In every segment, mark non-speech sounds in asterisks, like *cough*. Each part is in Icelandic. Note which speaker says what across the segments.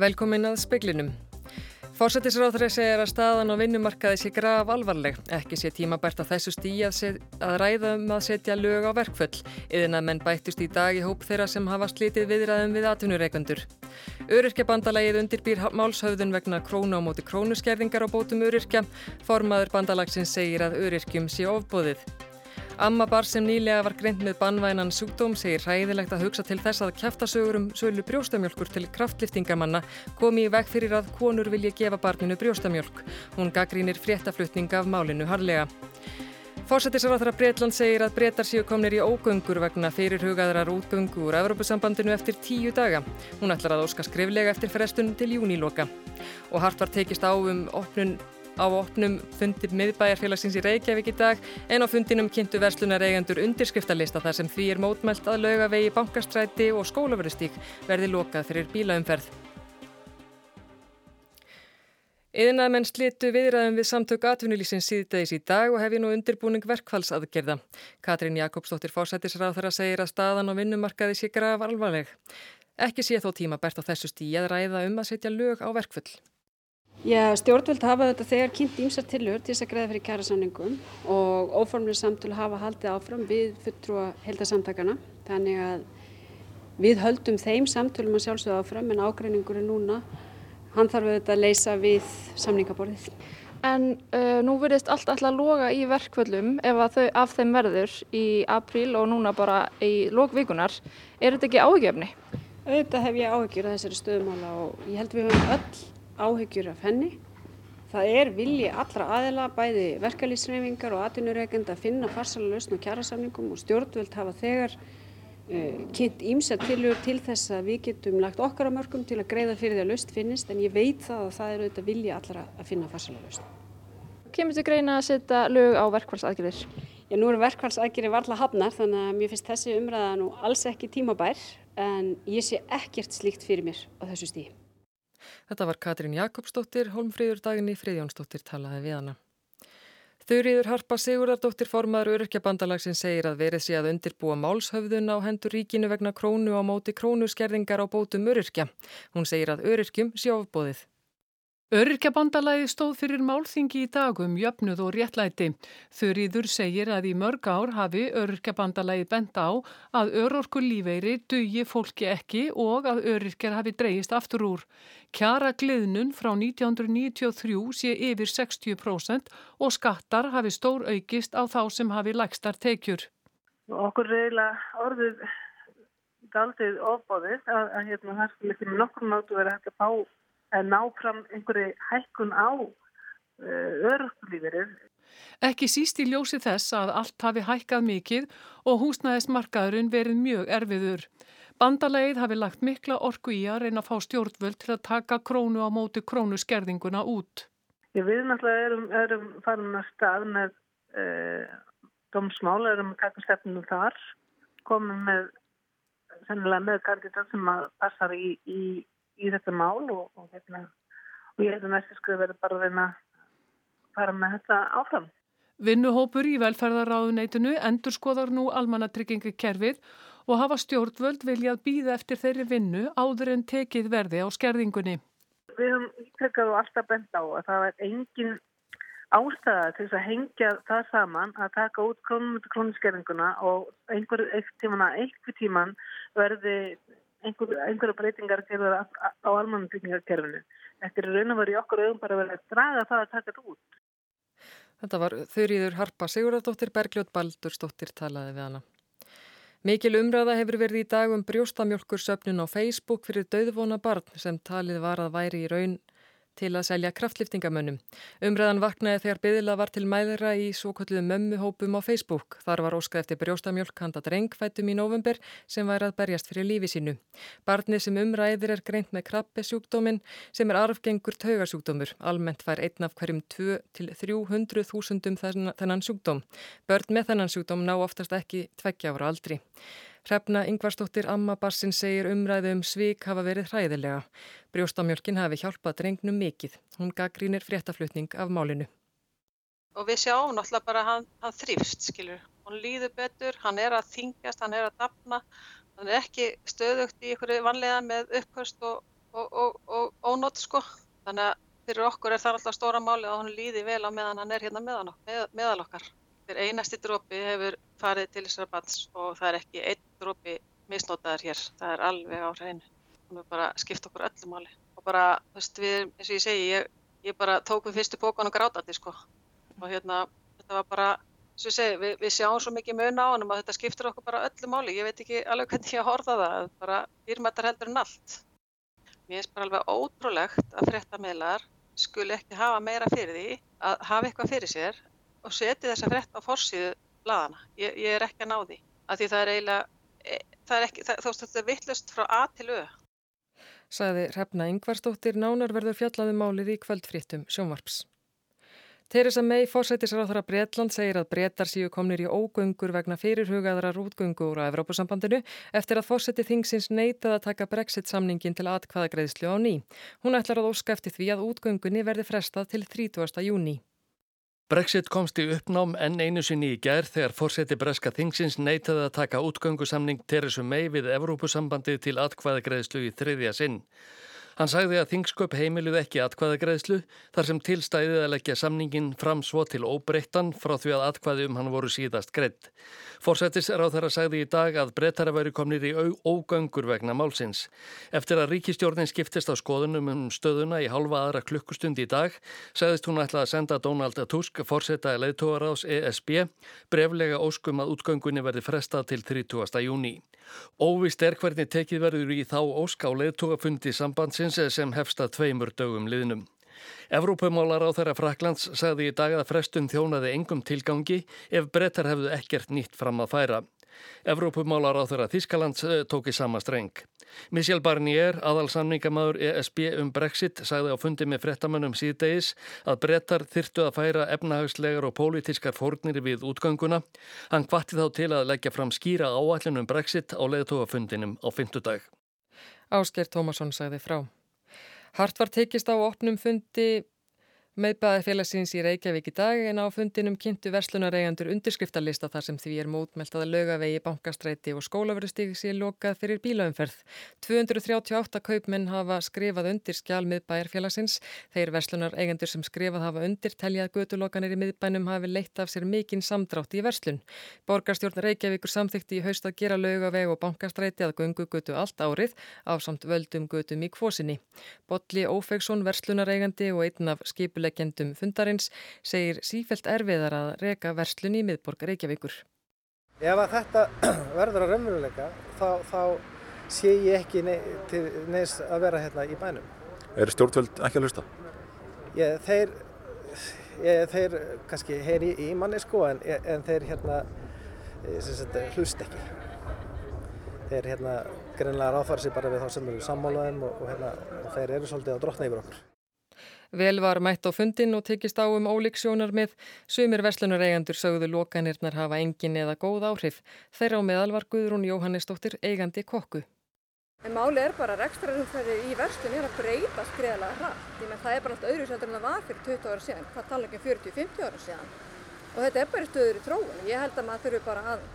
Speaker 1: Velkomin að speklinum. Fórsetisráþrið segir að staðan á vinnumarkaði sé graf alvarleg. Ekki sé tímabært að þessu stíi að, að ræða um að setja lög á verkföll. Yðin að menn bættust í dag í hóp þeirra sem hafa slítið viðræðum við atvinnureikundur. Öryrkjabandalagið undirbýr málshauðun vegna krónu á móti krónuskerðingar á bótum öryrkja. Formaður bandalagsins segir að öryrkjum sé ofbóðið. Amma bar sem nýlega var greint með bannvænan sjúkdóm segir hræðilegt að hugsa til þess að kæftasögur um sölu brjóstamjölkur til kraftliftingamanna komi í veg fyrir að konur vilja gefa barninu brjóstamjölk. Hún gaggrínir fréttaflutning af málinu harlega. Fórsættisráþara Breitland segir að breytar séu komnir í ógöngur vegna fyrirhugaðrar útgöngu úr Evrópusambandinu eftir tíu daga. Hún ætlar að óska skriflega eftir frestun til júníloka. Og hart var tekist á um opnun á opnum fundi miðbæjarfélagsins í Reykjavík í dag en á fundinum kynntu verslunar eigendur undirskriftalista þar sem því er mótmælt að laugavegi bankastræti og skólaverðustík verði lokað fyrir bílaumferð. Yðinæðmenn slitu viðræðum við samtök atvinnulísins síðdegis í dag og hefði nú undirbúning verkfallsaðgerða. Katrín Jakobsdóttir fórsættisráð þar að segir að staðan á vinnumarkaði sé graf alvarleg. Ekki sé þó tíma bært á þessu stíi að ræða um að setja lög á verkfull.
Speaker 2: Já, stjórnvöld hafa þetta þegar kynnt ímsar tilur til þess að greiða fyrir kærasamningum og óformlega samtölu hafa haldið áfram við fulltrúa heldarsamtakana. Þannig að við höldum þeim samtölum að sjálfsögða áfram en ágreiningur er núna, hann þarf auðvitað að leysa við samningaborðið.
Speaker 3: En uh, nú verðist allt alltaf loga í verkvöldum ef að þau af þeim verður í apríl og núna bara í lókvíkunar. Er þetta ekki áhugjefni?
Speaker 2: Auðvitað hef ég áhugjur að þessari stöðumála og ég held við höfum öll áhyggjur af henni. Það er vilji allra aðila, bæði verkalýsreifingar og atvinnureikend að finna farsala lausn og kjærasamningum og stjórnvöld hafa þegar uh, kynnt ímsa tilur til þess að við getum lagt okkar á mörgum til að greiða fyrir því að lausn finnist en ég veit það að það er auðvitað vilji allra að finna farsala lausn.
Speaker 3: Kemur þú greina að setja lög á verkvælsaðgjörðir?
Speaker 2: Já, nú eru verkvælsaðgjörðir varla hafnar þannig að mér finnst þessi umræða nú alls ekki tímabær en ég sé ekkert slíkt fyrir mér á þessu stíði.
Speaker 1: Þetta var Katrín Jakobsdóttir, Holmfríður daginni Friðjónsdóttir talaði við hana. Þurriður Harpa Sigurðardóttir formaður öryrkjabandalagsin segir að verið sé að undirbúa málshöfðun á hendur ríkinu vegna krónu á móti krónuskerðingar á bótum öryrkja. Hún segir að öryrkjum sjófbóðið.
Speaker 4: Öryrkjabandalagi stóð fyrir málþingi í dagum jöfnuð og réttlæti. Þurriður segir að í mörg ár hafi öryrkjabandalagi bent á að örorku lífeyri dugi fólki ekki og að öryrkjar hafi dreyist aftur úr. Kjara gliðnun frá 1993 sé yfir 60% og skattar hafi stór aukist á þá sem hafi lægstar tekjur.
Speaker 5: Okkur reyla orðið daldið ofbóðið að, að hérna, það skulle ekki með nokkur nátu verið hægt að fá ná fram einhverju hækkun á uh, örugulífurinn.
Speaker 4: Ekki síst í ljósi þess að allt hafi hækkað mikið og húsnæðismarkaðurinn verið mjög erfiður. Bandalegið hafi lagt mikla orku í að reyna að fá stjórnvöld til að taka krónu á móti krónuskerðinguna út.
Speaker 5: Ég við náttúrulega erum, erum farin að stað með e, domsmál, erum að taka stefnum þar, komum með, með kandidat sem að passar í, í í þetta mál og, og, hérna, og ég hef það næstu skrið verið bara að reyna að fara með þetta áfram.
Speaker 4: Vinnuhópur í velferðaráðuneytinu endur skoðar nú almannatryggingu kerfið og hafa stjórnvöld viljað býða eftir þeirri vinnu áður en tekið verði á skerðingunni.
Speaker 5: Við höfum ítrekkað og alltaf bent á að það er engin ástæða til þess að hengja það saman að taka út krónum til krónuskerðinguna og einhver eitt tíman verði einhverja einhver breytingar gerður á, á almannatryggingarkerfinu. Þetta er raun og verið okkur auðum bara verið að draga það að taka þetta út.
Speaker 1: Þetta var þurriður Harpa Sigurðardóttir, Bergljótt Baldursdóttir talaði við hana. Mikil umræða hefur verið í dag um brjóstamjölkur söpnun á Facebook fyrir döðvona barn sem talið var að væri í raun til að selja kraftliftingamönnum. Umræðan vaknaði þegar byðila var til mæðra í svo kalluðu mömmuhópum á Facebook. Þar var óskað eftir brjóstamjölk handa drengfættum í november sem væri að berjast fyrir lífi sínu. Barnið sem umræðir er greint með krabbesjúkdómin sem er arfgengur taugarsjúkdómur. Almennt fær einn af hverjum 2 til 300 þúsundum þennan sjúkdóm. Börn með þennan sjúkdóm ná oftast ekki tveggja ára aldri. Hrefna Yngvarstóttir Amma Bassin segir umræðu um svík hafa verið hræðilega. Brjóstamjölkin hafi hjálpað drengnum mikið. Hún gaggrínir fréttaflutning af málinu.
Speaker 6: Og við sjáum náttúrulega bara að hann, hann þrýfst, skilur. Hann líður betur, hann er að þingjast, hann er að dapna. Hann er ekki stöðugt í ykkur vanlega með uppkvöst og, og, og, og ónótt sko. Þannig að fyrir okkur er það alltaf stóra máli að hann líði vel á meðan hann er hérna meðal okkar. Þegar einasti drópi hefur farið til þessara bands og það er ekki einn drópi misnótaður hér. Það er alveg á hreinu. Þannig að bara skipta okkur öllu máli. Og bara, þú veist, við, eins og ég segi, ég, ég bara tók við fyrstu bókan og grátandi sko. Og hérna, þetta var bara Ég segi, við, við sjáum svo mikið mun á hann og þetta skiptir okkur bara öllu máli. Ég veit ekki alveg hvernig ég horfa það, bara dýrmættar heldur en allt. Mér finnst bara alveg ótrúlegt að fréttameðlar skuli ekki hafa meira fyrir því að hafa eitthvað fyrir sér og setja þessa frétt á fórsíðu bladana. Ég, ég er ekki að ná því. Að því það er eiginlega, e, það er ekki, þú veist þetta vittlust frá A til Ö.
Speaker 1: Saði Hrefna Yngvarstóttir nánar verður fjallaði um málið í kvöldfrítum sjónvarps. Theresa May, fórsættisráþara Breitland, segir að brettar síu komnir í ógöngur vegna fyrirhugaðrar útgöngu úr á Evrópusambandinu eftir að fórsætti þingsins neitað að taka brexit-samningin til atkvaðagreðslu á ný. Hún ætlar að óska eftir því að útgöngunni verði frestað til 30. júni.
Speaker 7: Brexit komst í uppnám enn einu sinni í gerð þegar fórseti breska þingsins neitaði að taka útgöngusamning Theresa May við Evrópusambandið til atkvaðagreðslu í þriðja sinn. Hann sagði að þingsköp heimiluð ekki atkvæðagreðslu þar sem tilstæðið að leggja samningin fram svo til óbreyttan frá því að atkvæði um hann voru síðast greitt. Fórsættis er á þeirra sagði í dag að breytara væri komnir í ógöngur vegna málsins. Eftir að ríkistjórnin skiptist á skoðunum um stöðuna í halva aðra klukkustund í dag sagðist hún ætla að senda Donald Tusk, fórsætta leðtóðaráðs ESB, breflega óskum að útgöngunni verði frestað til 30. júni. Óvist er hvernig tekið verður í þá ósk á leðtógafundi sambandsins sem hefsta tveimur dögum liðnum. Evrópumálar á þeirra Fraklands sagði í dag að frestun þjónaði engum tilgangi ef brettar hefðu ekkert nýtt fram að færa. Evrópumálar á þeirra Þískalands eh, tóki sama streng. Michel Barnier, aðalsamningamæður ESB um Brexit, sagði á fundi með frettamönnum síðdegis að brettar þyrtu að færa efnahagslegar og pólitískar fórnir við útganguna. Hann kvatti þá til að leggja fram skýra áallin um Brexit á leðtóafundinum á fymtudag.
Speaker 1: Ásker Tómasson sagði frá. Hart var tekist á opnum fundi Meðbæði félagsins í Reykjavík í dag en á fundinum kynntu verslunareigandur undirskriftalista þar sem því er mótmelt að lögavegi, bankastræti og skólaverustík sé lokað fyrir bílaumferð. 238 kaupmenn hafa skrifað undir skjál miðbæjar félagsins. Þeir verslunareigandur sem skrifað hafa undir teljað götulokanir í miðbænum hafi leitt af sér mikinn samdrátt í verslun. Borgarstjórn Reykjavíkur samþykti í haust að gera lögaveg og bankastræti að gungu götu allt árið á samt völdum götum í kvosinni. Bolli Ófegsson verslunareigandi og einn af skip skipuleggendum fundarins segir sífelt erfiðar að reka verslun í miðborg Reykjavíkur.
Speaker 8: Ef að þetta *clears throat* verður að raunveruleika þá, þá sé ég ekki ne til neins að vera hérna í bænum.
Speaker 9: Er stjórnvöld ekki að hlusta?
Speaker 8: Ég, þeir, ég, þeir kannski heyri í, í manni sko en, en þeir hérna sagt, hlust ekki. Þeir hérna greinlega ráðfæra sér bara við þá sem eru sammálaðum og, og, hérna, og þeir eru svolítið á drotna yfir okkur.
Speaker 1: Vel var mætt á fundin og tekist á um ólíksjónar með sumir verslunareigandur sögðu lokanirnar hafa engin eða góð áhrif. Þeirra á meðal var Guðrún Jóhannesdóttir eigandi kokku.
Speaker 10: En máli er bara að rekstrarumfæri í verslun er að breyta skriðalega hratt. Það er bara allt öðru seldur en það var fyrir 20 ára síðan. Það tala ekki um 40-50 ára síðan. Og þetta er bara stöður í tróun. Ég held að maður þurfi bara að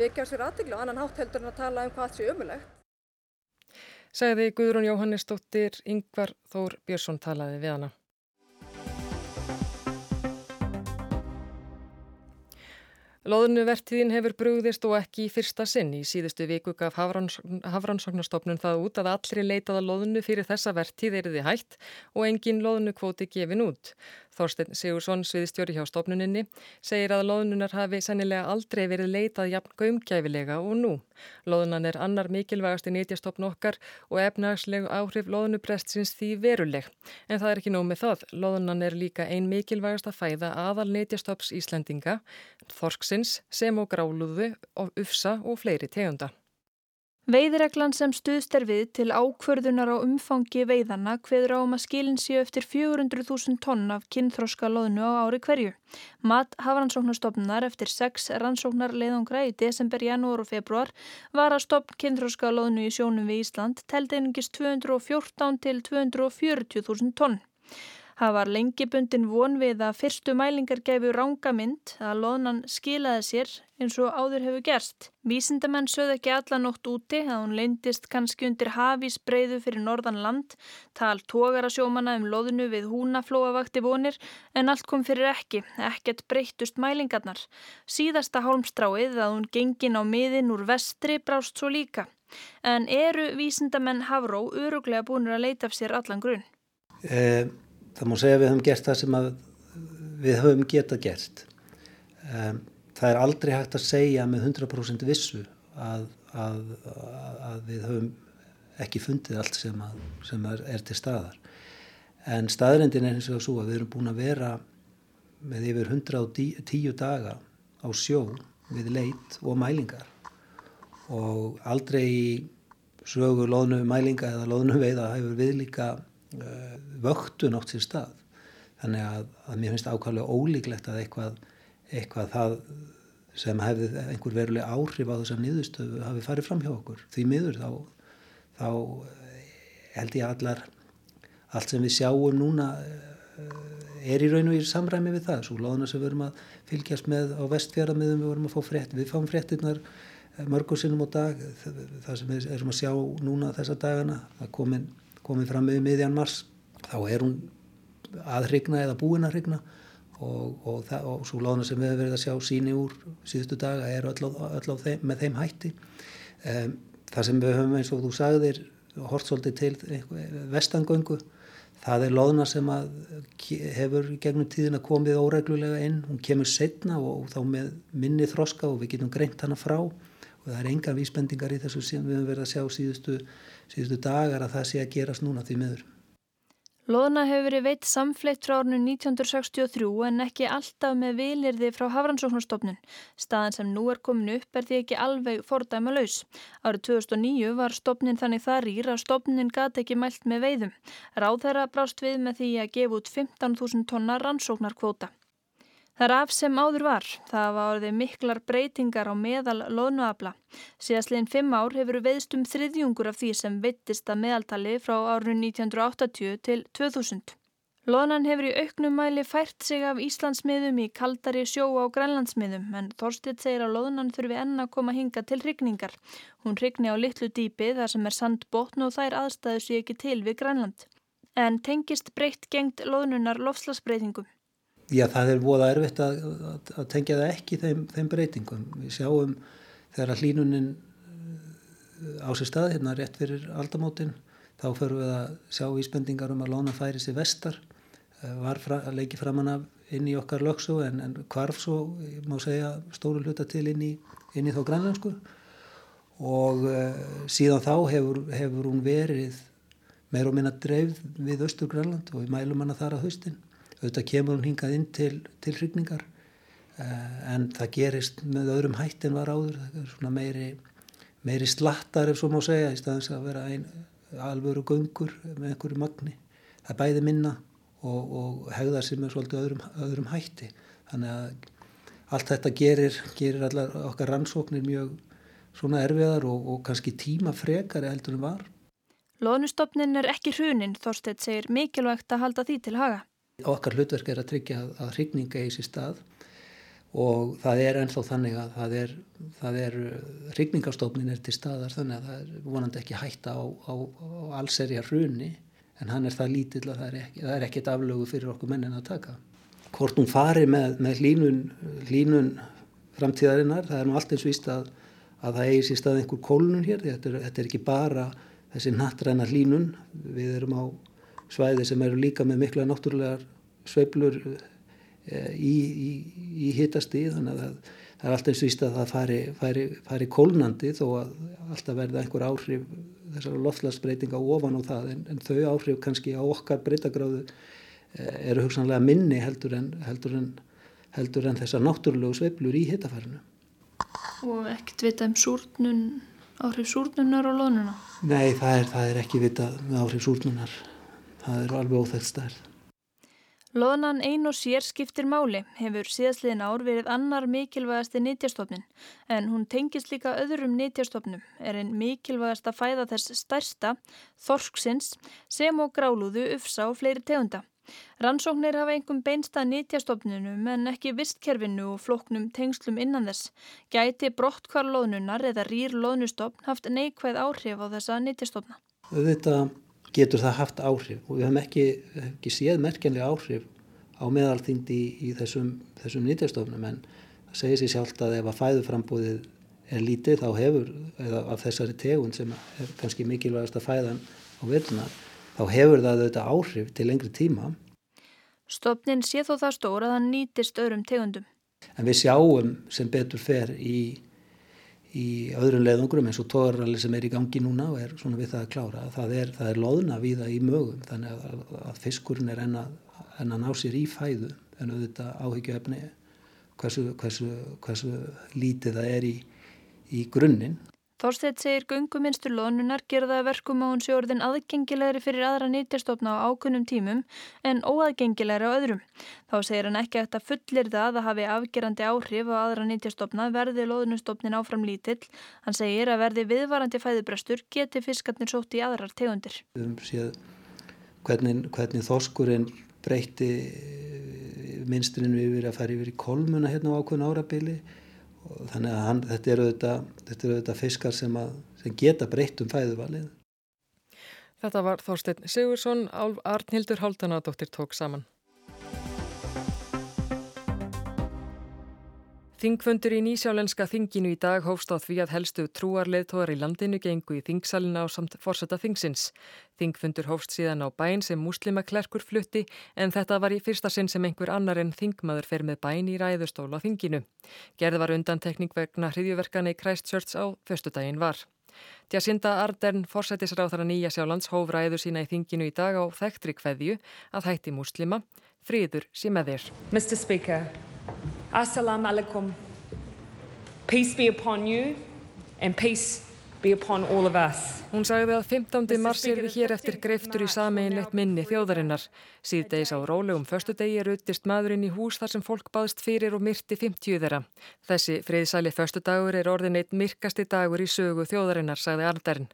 Speaker 10: vikja sér aðtikla og annan hátt heldur en að tala um hvað sé umulegt
Speaker 1: sagði Guðrún Jóhannesdóttir, Yngvar Þór Björnsson talaði við hana. Lóðnuvertíðin hefur brugðist og ekki í fyrsta sinn. Í síðustu viku gaf Hafrannsóknarstofnun það út að allri leitaða lóðnu fyrir þessa vertíð er þið hægt og engin lóðnukvóti gefin út. Þorstein Sigursson, sviðistjóri hjá stofnuninni, segir að loðnunar hafi sennilega aldrei verið leitað jafn gaumgæfilega og nú. Loðunan er annar mikilvægasti nýtjastofn okkar og efnagslegu áhrif loðnuprestsins því veruleg. En það er ekki nóg með það. Loðunan er líka ein mikilvægasta fæða aðal nýtjastofs Íslendinga, Þorsksins, sem og gráluðu, ufsa og fleiri tegunda.
Speaker 11: Veiðreglan sem stuðst er við til ákvörðunar á umfangi veiðana hveður á um að skilin séu eftir 400.000 tonn af kynþróska loðnu á ári hverju. Mat hafrannsóknarstofnunar eftir sex rannsóknar leiðangra í desember, janúar og februar var að stopn kynþróska loðnu í sjónum við Ísland telt einungis 214 til 240.000 tonn. Það var lengibundin von við að fyrstu mælingar gefu ranga mynd að loðnan skilaði sér eins og áður hefur gerst. Vísindamenn sögðu ekki alla nótt úti að hún leindist kannski undir hafís breyðu fyrir norðan land, tal tógara sjómana um loðnu við húnaflóavakti vonir en allt kom fyrir ekki, ekkert breyttust mælingarnar. Síðasta hálmstráið að hún gengin á miðin úr vestri brást svo líka. En eru vísindamenn Havró öruglega búinur að leita af sér allan grunn?
Speaker 12: Eh, það má segja að við höfum gert það sem við höfum getað gert. Eh, það er aldrei hægt að segja með 100% vissu að, að, að við höfum ekki fundið allt sem, að, sem er, er til staðar. En staðrendin er eins og svo að við erum búin að vera með yfir 110 daga á sjó við leit og mælingar og aldrei í sögu loðnu mælinga eða loðnu veiða hefur við líka vöktun átt sér stað. Þannig að, að mér finnst ákvæmlega ólíklegt að eitthvað, eitthvað það sem hefði einhver veruleg áhrif á þessar nýðustöfu hafi farið fram hjá okkur. Því miður þá, þá held ég allar, allt sem við sjáum núna er í raun og í samræmi við það. Svo loðuna sem við verum að fylgjast með á vestfjörðamiðum við verum að fá frétt, við fáum fréttinnar mörgur sinnum á dag það sem við erum að sjá núna þessa dagana það komin, komin fram með miðjan mars þá er hún aðhrigna eða búin að hrigna og, og, það, og svo lána sem við hefum verið að sjá síni úr síðustu daga er öll á þeim, með þeim hætti. Um, það sem við höfum eins og þú sagðir hort svolítið til vestangöngu. Það er loðna sem að hefur gegnum tíðina komið óreglulega inn, hún kemur setna og, og þá með minni þroska og við getum greint hana frá. Og það er enga vísbendingar í þessu sem við höfum verið að sjá síðustu, síðustu dagar að það sé að gerast núna því miður.
Speaker 11: Lóðna hefur verið veitt samfleitt frá árinu 1963 en ekki alltaf með vilirði frá Hafrannsóknarstofnun. Staðan sem nú er komin upp er því ekki alveg fordæma laus. Árið 2009 var stofnin þannig það rýr að stofnin gati ekki mælt með veiðum. Ráð þeirra brást við með því að gefa út 15.000 tonna rannsóknarkvóta. Það er af sem áður var. Það var orðið miklar breytingar á meðal loðnuabla. Síðastleginn fimm ár hefur veðst um þriðjungur af því sem vittist að meðaltali frá árun 1980 til 2000. Loðnan hefur í auknum mæli fært sig af Íslandsmiðum í kaldari sjó á Grænlandsmiðum en Þorstitt segir að loðnan þurfi enn að koma hinga til hrigningar. Hún hrigni á litlu dýpi þar sem er sandbótn og þær aðstæðu sér ekki til við Grænland. En tengist breytt gengt loðnunar lofslagsbreytingum.
Speaker 12: Já, það er voða erfitt að, að, að tengja það ekki þeim, þeim breytingum. Við sjáum þegar hlínunin uh, á sér stað, hérna rétt fyrir aldamótin, þá förum við að sjá íspendingar um að lána færi sér vestar, uh, var fra, að leiki framann af inn í okkar lögsu en, en hvarf svo, ég má segja, stóru hluta til inn í, inn í þá grænlensku. Og uh, síðan þá hefur, hefur hún verið meir og minna dreifð við Östur Grænland og við mælum hana þar að haustin auðvitað kemur hún hingað inn til, til hrigningar uh, en það gerist með öðrum hætt en var áður. Það er svona meiri, meiri slattar ef svo má segja í staðins að vera ein, alvöru göngur með einhverju magni. Það er bæði minna og, og hegða sem er svolítið öðrum, öðrum hætti. Þannig að allt þetta gerir, gerir allar okkar rannsóknir mjög svona erfiðar og, og kannski tíma frekar heldur en var.
Speaker 11: Lónustofnin er ekki hrunin, Þorstedt segir mikilvægt að halda því til haga.
Speaker 12: Okkar hlutverk er að tryggja að hrigninga í sér stað og það er ennþá þannig að það er, er hrigningastofnin er til staðar þannig að það er vonandi ekki hætta á, á, á allserja hruni en hann er það lítill að það er, ekki, það er ekkit aflögu fyrir okkur mennin að taka. Hvort hún fari með, með línun, línun framtíðarinnar, það er nú allt eins vist að, að það eigi sér stað einhver kólunum hér, þetta er, þetta er ekki bara þessi nattræna línun, við erum á svæði sem eru líka með mikla náttúrulegar sveiflur eh, í, í, í hittasti þannig að það, er alltaf eins víst að það fari, fari, fari kólnandi þó að alltaf verða einhver áhrif þessar loftlagsbreytinga ofan á það en, en þau áhrif kannski á okkar breytagráðu eh, eru hugsanlega minni heldur en, heldur en, heldur en þessar náttúrulegu sveiflur í hittafarinu.
Speaker 11: Og ekkert vita um súrnun, áhrif súrnunar og lónuna?
Speaker 12: Nei, það er, það er ekki vita með áhrif súrnunar það er alveg óþægt stærð.
Speaker 11: Loðnan ein og sér skiptir máli hefur síðastliðin ár verið annar mikilvægasti nýtjastofnin en hún tengist líka öðrum nýtjastofnum er einn mikilvægast að fæða þess stærsta, þorsksins, sem og grálúðu, ufsa og fleiri tegunda. Rannsóknir hafa einhverjum beinsta nýtjastofnunum en ekki vistkerfinu og floknum tengslum innan þess. Gæti brottkvar loðnunar eða rýr loðnustofn haft neikvæð áhrif á þessa nýtjastofna?
Speaker 12: Þetta getur það haft áhrif. Og við hefum ekki, ekki séð merkjanlega áhrif á meðalþyngdi í, í þessum, þessum nýtjastofnum en það segir sér sjálft að ef að fæðuframbúðið er lítið þá hefur, eða af þessari tegund sem er kannski mikilvægast að fæðan á veitunar, þá hefur það auðvitað áhrif til lengri tíma.
Speaker 11: Stofnin sé þó það stór að það nýtist öðrum tegundum.
Speaker 12: En við sjáum sem betur fer í, í öðrum leðungrum eins og tóðaralli sem er í gangi núna og er svona við það að klára. Það er, það er loðna við það í mögum þannig að, að fiskurinn er enn að, enn að ná sér í fæðu en auðvitað áhyggjöfni hversu, hversu, hversu lítið það er í, í grunninn.
Speaker 11: Þorsteit segir gunguminstur loðnunar gerða verkum á hún sé orðin aðgengilegri fyrir aðra nýttjastofna á ákunnum tímum en óaðgengilegri á öðrum. Þá segir hann ekki að fullir það að hafi afgerandi áhrif á aðra nýttjastofna verði loðnustofnin áfram lítill. Hann segir að verði viðvarandi fæðubrestur geti fiskarnir sótt í aðrar tegundir.
Speaker 12: Við hvernig, hvernig þorskurinn breytti minstrinu yfir að fara yfir í kolmuna hérna á ákunn árabili þannig að hann, þetta eru auðvitað fiskar sem, að, sem geta breytt um fæðuvalið.
Speaker 1: Þetta var Þorstein Sigursson, Arnhildur Haldanadóttir tók saman. Þingfundur í nýsjálenska þinginu í dag hófst á því að helstu trúarleðtóðar í landinu gengu í þingsalina á samt forsetta þingsins. Þingfundur hófst síðan á bæn sem muslimaklerkur flutti en þetta var í fyrsta sinn sem einhver annar en þingmaður fer með bæn í ræðustóla þinginu. Gerð var undantekning vegna hriðjuverkana í Christchurch á föstudaginn var. Jacinda Ardern, forsætisráþara nýja sjálands, hóf ræður sína í þinginu í dag á þekktri kveðju að hætti muslima, fríður sem með þér.
Speaker 13: Assalamu alaikum. Peace be upon you and peace be upon all of us.
Speaker 1: Hún sagði að 15. mars er við hér eftir greiftur í sameinlegt minni þjóðarinnar. Síðdeis á rólegum förstudegi er uttist maðurinn í hús þar sem fólk baðst fyrir og myrti 50 þeirra. Þessi friðsæli förstudagur er orðin eitt myrkasti dagur í sögu þjóðarinnar, sagði Arndarinn.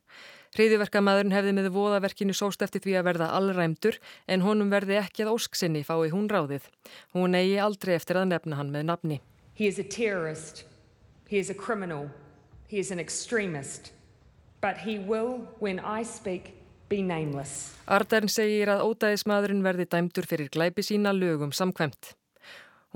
Speaker 1: Hriðiverkamæðurinn hefði með voðaverkinu sóst eftir því að verða allræmdur en honum verði ekki að ósksinni fái hún ráðið. Hún eigi aldrei eftir að nefna hann með nafni.
Speaker 13: He is a terrorist. He is a criminal. He is an extremist. But he will, when I speak, be nameless.
Speaker 1: Ardern segir að ódæðismadurinn verði dæmdur fyrir glæpi sína lögum samkvæmt.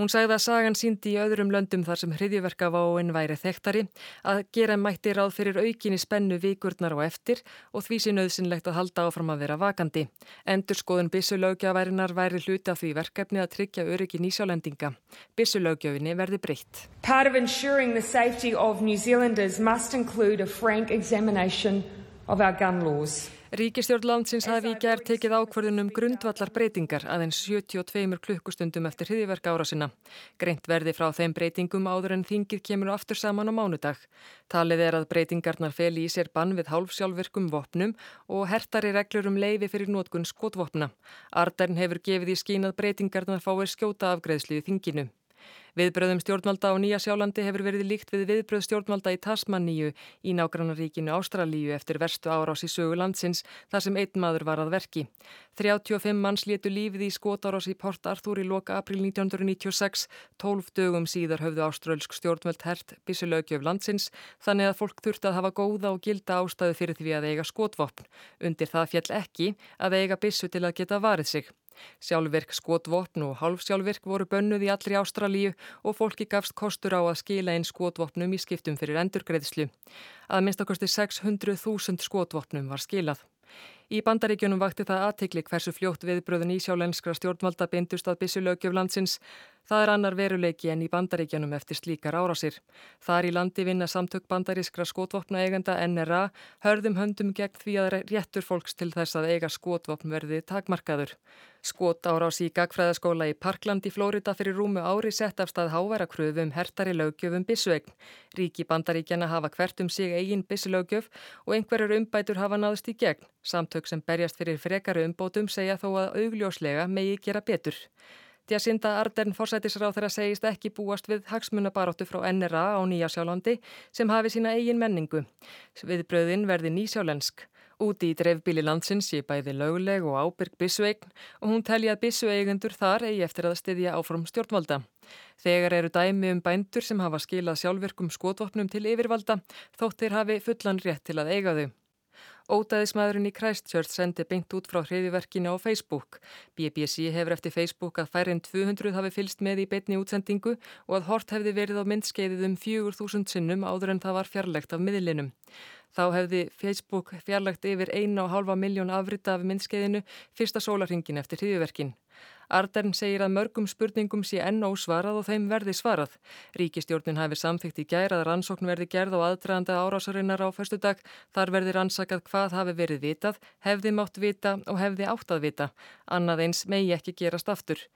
Speaker 1: Hún sagði að sagan síndi í öðrum löndum þar sem hriðjuverkaváin væri þekktari að gera mætti ráð fyrir aukinni spennu vikurnar og eftir og því sé nöðsynlegt að halda áfram að vera vakandi. Endur skoðun bissulögjaværinar væri hluti af því verkefni að tryggja öryggi nýsjálendinga. Bissulögjöfinni verði breytt.
Speaker 13: Part of ensuring the safety of New Zealanders must include a frank examination of our gun laws.
Speaker 1: Ríkistjórn landsins hafi í gerð tekið ákverðunum grundvallar breytingar aðeins 72 klukkustundum eftir hriðiverka ára sinna. Greint verði frá þeim breytingum áður en þingið kemur aftur saman á mánudag. Talið er að breytingarnar feli í sér bann við hálfsjálfverkum vopnum og hertari reglur um leiði fyrir nótkun skotvopna. Ardarn hefur gefið í skínað breytingarnar fáið skjóta afgreðslu í þinginu. Viðbröðum stjórnvalda á Nýja Sjálandi hefur verið líkt við viðbröð stjórnvalda í Tasmaníu í nágrannaríkinu Ástralíu eftir verstu árás í sögu landsins þar sem einn maður var að verki. 35 manns létu lífið í skotárás í Port Arthur í loka april 1996, 12 dögum síðar höfðu áströlsk stjórnvöld hert bísulögjöf landsins þannig að fólk þurfti að hafa góða og gilda ástæðu fyrir því að eiga skotvopn. Undir það fjall ekki að eiga bísu til að geta varið sig. Sjálfvirk skotvopn og halvsjálfvirk voru bönnuð í allri Ástralíu og fólki gafst kostur á að skila inn skotvopnum í skiptum fyrir endurgreðslu. Að minnst okkursti 600.000 skotvopnum var skilað. Í bandaríkjunum vakti það aðtikli hversu fljótt viðbröðun í sjálenskra stjórnvalda bindust að bissulögjöf landsins. Það er annar veruleiki en í bandaríkjunum eftir slíkar árásir. Þar í landi vinna samtök bandarískra skotvopna eigenda NRA hörðum höndum gegn því að réttur fólks til þess að eiga skotvopn verði takmarkaður. Skot árás í gagfræðaskóla í Parkland í Flórida fyrir rúmu ári sett af stað háværa kröfum hertari lögjöfum bissuegn. Ríki bandaríkjana hafa hvert um sig eigin bissulögjöf og einhverjur umbætur hafa náðust í gegn. Samtök sem berjast fyrir frekari umbótum segja þó að augljóslega megi gera betur. Jacinda Ardern forsætisráð þeirra segist ekki búast við hagsmunabaróttu frá NRA á Nýjasjálandi sem hafi sína eigin menningu. Viðbröðin verði nýsjálensk Úti í dreifbíli landsins sé bæði löguleg og ábyrg bissueign og hún telja að bissueigendur þar eigi eftir að styðja áfram stjórnvalda. Þegar eru dæmi um bændur sem hafa skilað sjálfverkum skotvopnum til yfirvalda þóttir hafi fullan rétt til að eiga þau. Ótaðismæðurinn í Christchurch sendi beint út frá hriðiverkinu á Facebook. BBC hefur eftir Facebook að færinn 200 hafi fylst með í beitni útsendingu og að hort hefði verið á myndskeiðið um 4000 sinnum áður en það var fjarlægt af miðlinum. Þá hefði Facebook fjarlægt yfir 1,5 miljón afrita af myndskeiðinu fyrsta sólarhingin eftir hriðiverkin. Ardern segir að mörgum spurningum sé enn ósvarað og þeim verði svarað. Ríkistjórnin hafi samþygt í gær að rannsókn verði gerð á aðdraðanda árásarinnar á förstu dag. Þar verði rannsakað hvað hafi verið vitað, hefði mátt vita og hefði átt að vita. Annað eins megi ekki gerast aftur.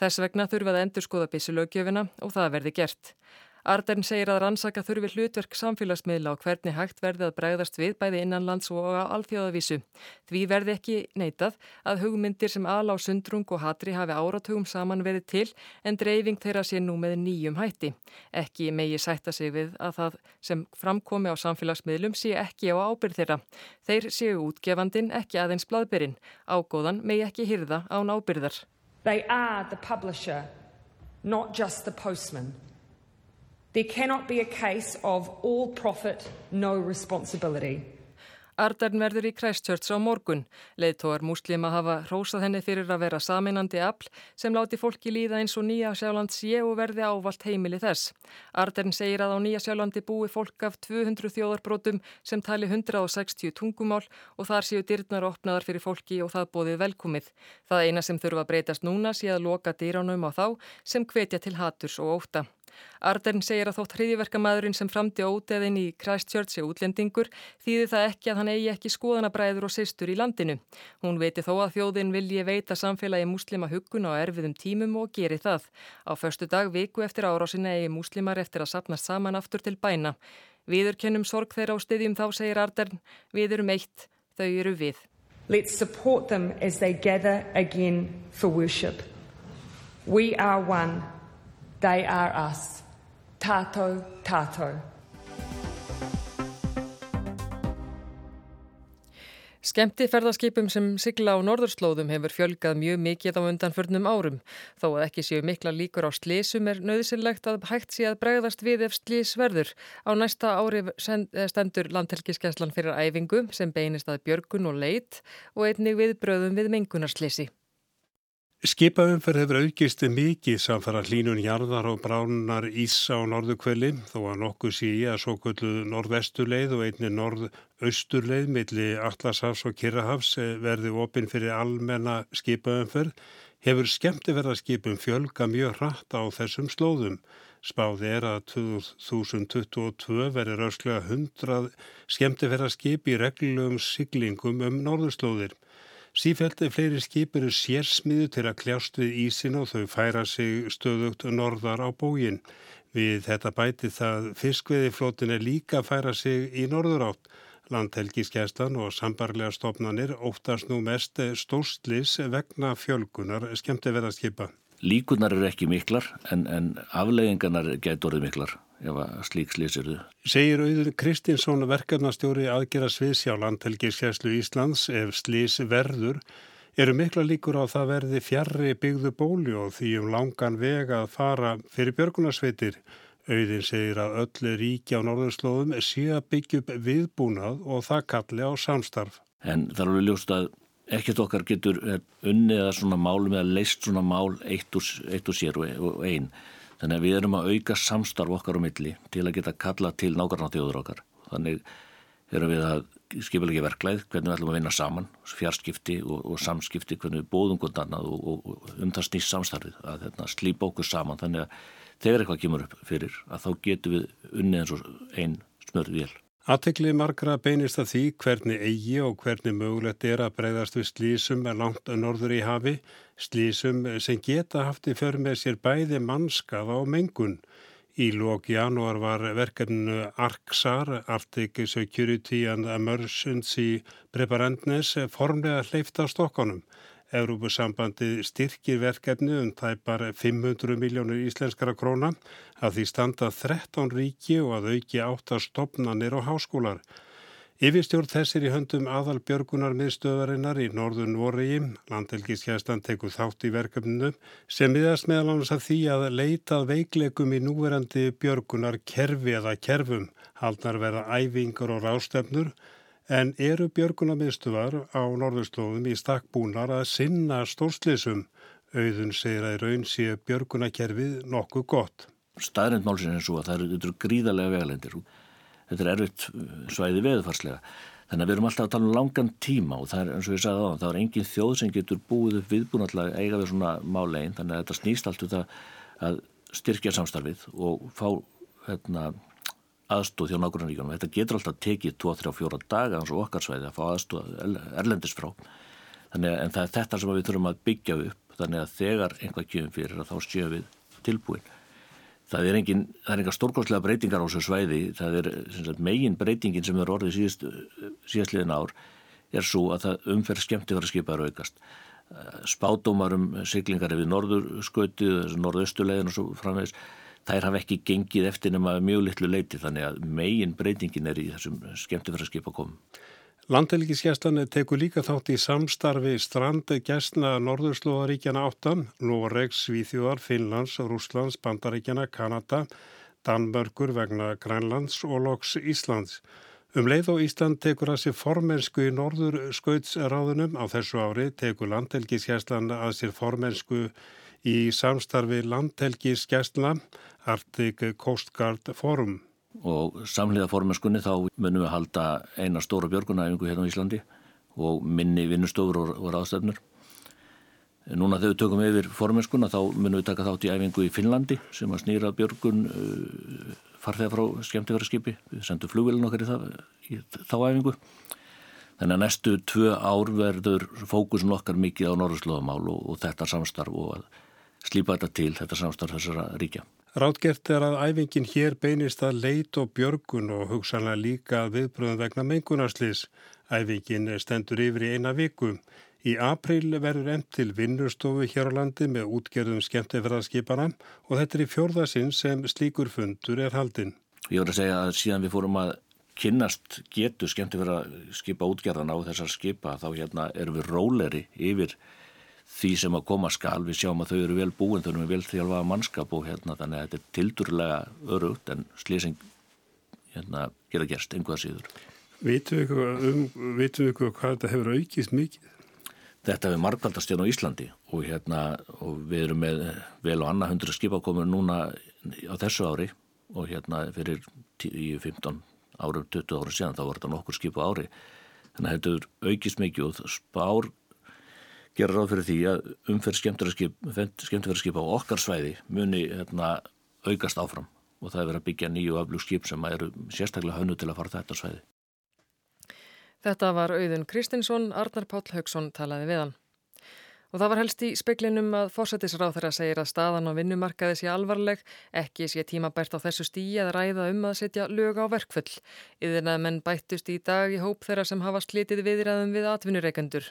Speaker 1: Þess vegna þurfaði endur skoða bísulögjöfina og það verði gert. Ardern segir að rannsaka þurfi hlutverk samfélagsmiðla og hvernig hægt verði að bregðast við bæði innanlands og á alþjóðavísu. Því verði ekki neitað að hugmyndir sem ala á sundrung og hatri hafi áratugum saman verið til en dreifing þeirra sé nú með nýjum hætti. Ekki megi sætta sig við að það sem framkomi á samfélagsmiðlum sé ekki á ábyrð þeirra. Þeir séu útgefandin ekki aðeins bladbyrinn. Ágóðan megi ekki hyrða án ábyrðar.
Speaker 13: There cannot be a case of all profit, no responsibility.
Speaker 1: Ardern verður í Christchurch á morgun. Leðtóar múslima hafa rósað henni fyrir að vera saminandi afl sem láti fólki líða eins og Nýja Sjáland sé og verði ávalt heimili þess. Ardern segir að á Nýja Sjálandi búi fólk af 200 þjóðarbrótum sem tali 160 tungumál og þar séu dyrnar opnaðar fyrir fólki og það bóðið velkomið. Það eina sem þurfa að breytast núna sé að loka dýránum á þá sem hvetja til haturs og óta. Ardern segir að þótt hriðiverkamæðurinn sem framdi óteðin í Christchurch er útlendingur þýði það ekki að hann eigi ekki skoðanabræður og sýstur í landinu. Hún veiti þó að þjóðin vilji veita samfélagi muslima huggun á erfiðum tímum og geri það. Á förstu dag viku eftir árásinna eigi muslimar eftir að sapnast saman aftur til bæna. Viður kennum sorg þeirra á stiðjum þá segir Ardern, við erum eitt, þau eru við.
Speaker 13: Let's support them as they gather again for worship. We are one. They are us. Tato, tato.
Speaker 1: Skemti ferðarskipum sem sigla á norðurslóðum hefur fjölgað mjög mikið á undanförnum árum. Þó að ekki séu mikla líkur á slísum er nöðsynlegt að hægt sé að bregðast við ef slís verður. Á næsta ári stendur landhelgiskeslan fyrir æfingu sem beinist að björgun og leit og einnig við bröðum við mengunarslisi.
Speaker 14: Skipaumferð hefur aukist mikið samfara hlínun jarðar og bránar ísa á norðukveli þó að nokkuð sé að svo kvöldu norðvesturleið og einni norðausturleið millir Atlasafs og Kirrahafs verði opinn fyrir almenna skipaumferð hefur skemmtiverðarskipum fjölga mjög hratt á þessum slóðum. Spáði er að 2022 verður ösklega 100 skemmtiverðarskip í reglum siglingum um norðurslóðir. Sífældi fleiri skip eru sérsmiðu til að kljást við ísin og þau færa sig stöðugt norðar á bógin. Við þetta bæti það fiskveðiflótin er líka að færa sig í norður átt. Landhelgiskestan og sambarlega stopnanir óttast nú mest stórslis vegna fjölgunar skemmtiverðarskipa.
Speaker 15: Líkunar eru ekki miklar en, en afleggingarnar getur miklar ef að slík slísirðu.
Speaker 14: Segir auður Kristinsson verkefnastjóri aðgera sviðsjá landhelgiskeslu Íslands ef slís verður eru mikla líkur á það verði fjarrri byggðu bóli og því um langan veg að fara fyrir björgunarsveitir. Auðin segir að öllu ríki á norðurslóðum sé að byggja upp viðbúnað og það kalli á samstarf.
Speaker 15: En það er alveg ljóst að ekkert okkar getur unnið að svona málum eða leist svona mál eitt úr, eitt úr sér og einn. Þannig að við erum að auka samstarf okkar á milli til að geta kalla til nákvæmna þjóður okkar. Þannig erum við að skipilegi verklæð, hvernig við ætlum að vinna saman, fjarskipti og, og samskipti, hvernig við bóðum hvort annað og, og um það snýst samstarfið, að hérna, slípa okkur saman. Þannig að þegar eitthvað kemur upp fyrir, að þá getum við unnið eins og einn smörð vél.
Speaker 14: Aðtekli margra beinist að því hvernig eigi og hvernig mögulegt er að breyðast við slísum langt norður í hafi, slísum sem geta haft í för með sér bæði mannskaða og mengun. Í lók janúar var verkefnu ARCSAR, Arctic Security and Emergency Preparedness, formlega hleyft á stokkonum. Európusambandi styrkir verkefni um tæpar 500 miljónur íslenskara króna að því standa 13 ríki og að auki átta stopnanir og háskólar. Yfirstjórn þessir í höndum aðal björgunar miðstöðarinnar í norðun Voregi, landelgiskjæstan tekur þátt í verkefninu sem miðast meðal annars að því að leitað veiklegum í núverandi björgunar kerfi eða kerfum, haldnar verða æfingar og rástefnur, en eru björgunar miðstöðar á norðurslóðum í stakkbúnar að sinna stórslisum. Auðun segir að raun sé björgunarkerfið nokkuð gott.
Speaker 15: Staðrindmálsinn er svo að það eru gríðarlega vegalendir og þetta er erfitt uh, svæði veðufarslega. Þannig að við erum alltaf að tala um langan tíma og það er eins og ég sagði á það, það er engin þjóð sem getur búið upp viðbúin alltaf eiga við svona málegin, þannig að þetta snýst allt um það að styrkja samstarfið og fá hérna, aðstóð hjá nákvæmlega Þetta getur alltaf tekið 2-3-4 daga eins og okkar svæði að fá aðstóð erlendis frá. Þannig að það er þetta sem við þurfum að byggja upp, þannig að þegar einhvað kjöfum fyrir þá séu við tilbúin. Það er engin, það er enga stórkostlega breytingar á þessu svæði, það er sagt, megin breytingin sem er orðið síðast, síðastliðin ár er svo að það umferð skemmti var að skipa að raukast. Spátumar um siglingar yfir norðurskauti, norðaustulegin og svo framvegis, þær hafa ekki gengið eftir nema mjög litlu leiti þannig að megin breytingin er í þessum skemmti var að skipa komum.
Speaker 14: Landhelgiskeslan tekur líka þátt í samstarfi strandi gæstna Norðurslóðaríkjana áttan, Noregs, Svíþjóðar, Finnlands, Rúslands, Bandaríkjana, Kanada, Danmörkur vegna Grænlands og loks Íslands. Um leið og Ísland tekur að sér formensku í Norður skautsráðunum á þessu ári tekur Landhelgiskeslan að sér formensku í samstarfi Landhelgiskesla Arctic Coast Guard Forum
Speaker 15: og samhliða formenskunni þá munum við halda eina stóra björgunæfingu hérna á Íslandi og minni vinnustofur og, og ráðstefnur. Núna þegar við tökum yfir formenskuna þá munum við taka þátt í æfingu í Finnlandi sem að snýra björgun uh, farþegar frá skemmtifæraskipi. Við sendum flugvelin okkar í, það, í þá æfingu. Þannig að næstu tvö ár verður fókusun okkar mikið á norðurslóðamál og, og þetta samstarf og að slýpa þetta til, þetta samstarf þessara ríkja.
Speaker 14: Ráðgert er að æfingin hér beinist að leit og björgun og hugsanlega líka viðbröðum vegna mengunarslis. Æfingin stendur yfir í eina viku. Í april verður enn til vinnustofu hér á landi með útgerðum skemmtifræðskipana og þetta er í fjórðasinn sem slíkur fundur er haldinn.
Speaker 15: Ég voru að segja að síðan við fórum að kynnast getu skemmtifræðskipa útgerðana á þessar skipa þá hérna erum við róleri yfir því sem að koma skal, við sjáum að þau eru vel búin, þau eru vel þjálfaða mannskap og hérna þannig að þetta er tildurlega örugt en slýsing hérna gera gerst, einhvað síður.
Speaker 14: Vitum við um, hvað þetta hefur aukist mikið?
Speaker 15: Þetta hefur markvaldast hérna á Íslandi og hérna og við erum með vel og annað hundru skipakomur núna á þessu ári og hérna fyrir 10-15 árum, 20 árum síðan þá var þetta nokkur skipa ári þannig að þetta hefur aukist mikið og spár gera ráð fyrir því að umferð skemmtverðarskip á okkar svæði muni hérna, aukast áfram og það er verið að byggja nýju aflug skip sem eru sérstaklega hönnu til að fara þetta svæði.
Speaker 1: Þetta var auðun Kristinsson, Arnar Páll Haugsson talaði við hann. Og það var helst í speklinum að fósættisráð þeirra segir að staðan á vinnumarkaði sé alvarleg, ekki sé tímabært á þessu stíi að ræða um að setja lög á verkfull. Yðin að menn bættust í dag í hóp þeirra sem hafa slitið viðræðum við atvinnureikendur.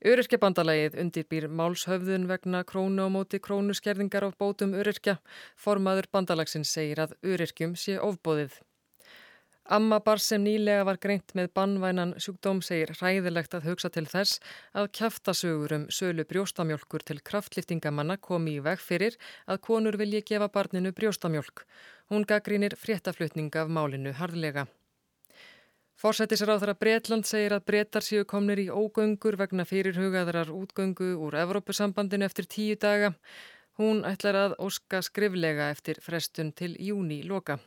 Speaker 1: Öryrkjabandalagið undirbýr málshöfðun vegna krónu og móti krónuskerðingar á bótum öryrkja. Formaður bandalagsins segir að öryrkjum sé ofbóðið. Amma bar sem nýlega var greint með bannvænan sjúkdóm segir hræðilegt að hugsa til þess að kæftasögur um sölu brjóstamjölkur til kraftliftingamanna komi í veg fyrir að konur vilji gefa barninu brjóstamjölk. Hún gaggrínir fréttaflutning af málinu harðlega. Forsættisráðara Breitland segir að breytar séu komnir í ógöngur vegna fyrirhugaðarar útgöngu úr Evrópusambandinu eftir tíu daga. Hún ætlar að óska skriflega eftir frestun til júni loka.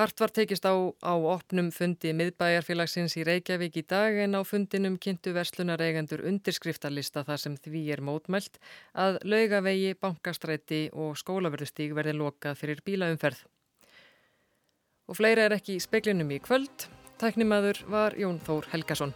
Speaker 1: Hart var tekist á á opnum fundi miðbæjarfélagsins í Reykjavík í dag en á fundinum kynntu verslunareigendur undirskriftarlista þar sem því er mótmælt að laugavegi, bankastræti og skólaverðustík verði lokað fyrir bílaumferð. Og fleira er ekki í speklinum í kvöld. Tæknimaður var Jón Þór Helgason.